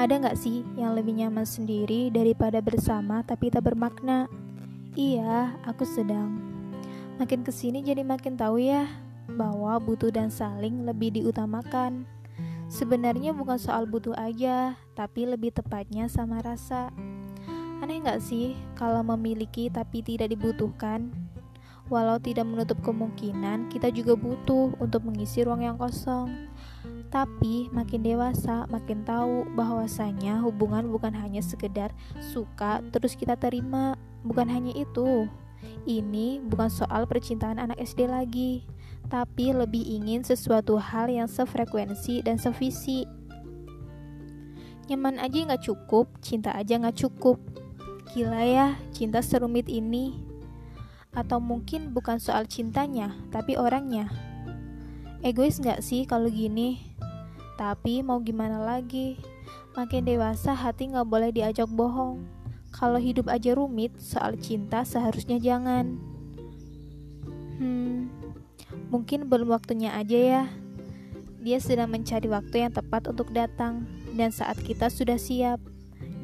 Ada nggak sih yang lebih nyaman sendiri daripada bersama tapi tak bermakna? Iya, aku sedang. Makin ke sini jadi makin tahu ya bahwa butuh dan saling lebih diutamakan. Sebenarnya bukan soal butuh aja, tapi lebih tepatnya sama rasa. Aneh nggak sih kalau memiliki tapi tidak dibutuhkan? Walau tidak menutup kemungkinan, kita juga butuh untuk mengisi ruang yang kosong. Tapi makin dewasa, makin tahu bahwasanya hubungan bukan hanya sekedar suka terus kita terima, bukan hanya itu. Ini bukan soal percintaan anak SD lagi, tapi lebih ingin sesuatu hal yang sefrekuensi dan sevisi. Nyaman aja nggak cukup, cinta aja nggak cukup. Gila ya, cinta serumit ini. Atau mungkin bukan soal cintanya, tapi orangnya. Egois nggak sih kalau gini? Tapi mau gimana lagi? Makin dewasa hati nggak boleh diajak bohong. Kalau hidup aja rumit, soal cinta seharusnya jangan. Hmm, mungkin belum waktunya aja ya. Dia sedang mencari waktu yang tepat untuk datang, dan saat kita sudah siap.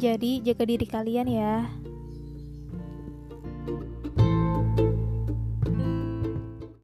Jadi, jaga diri kalian ya.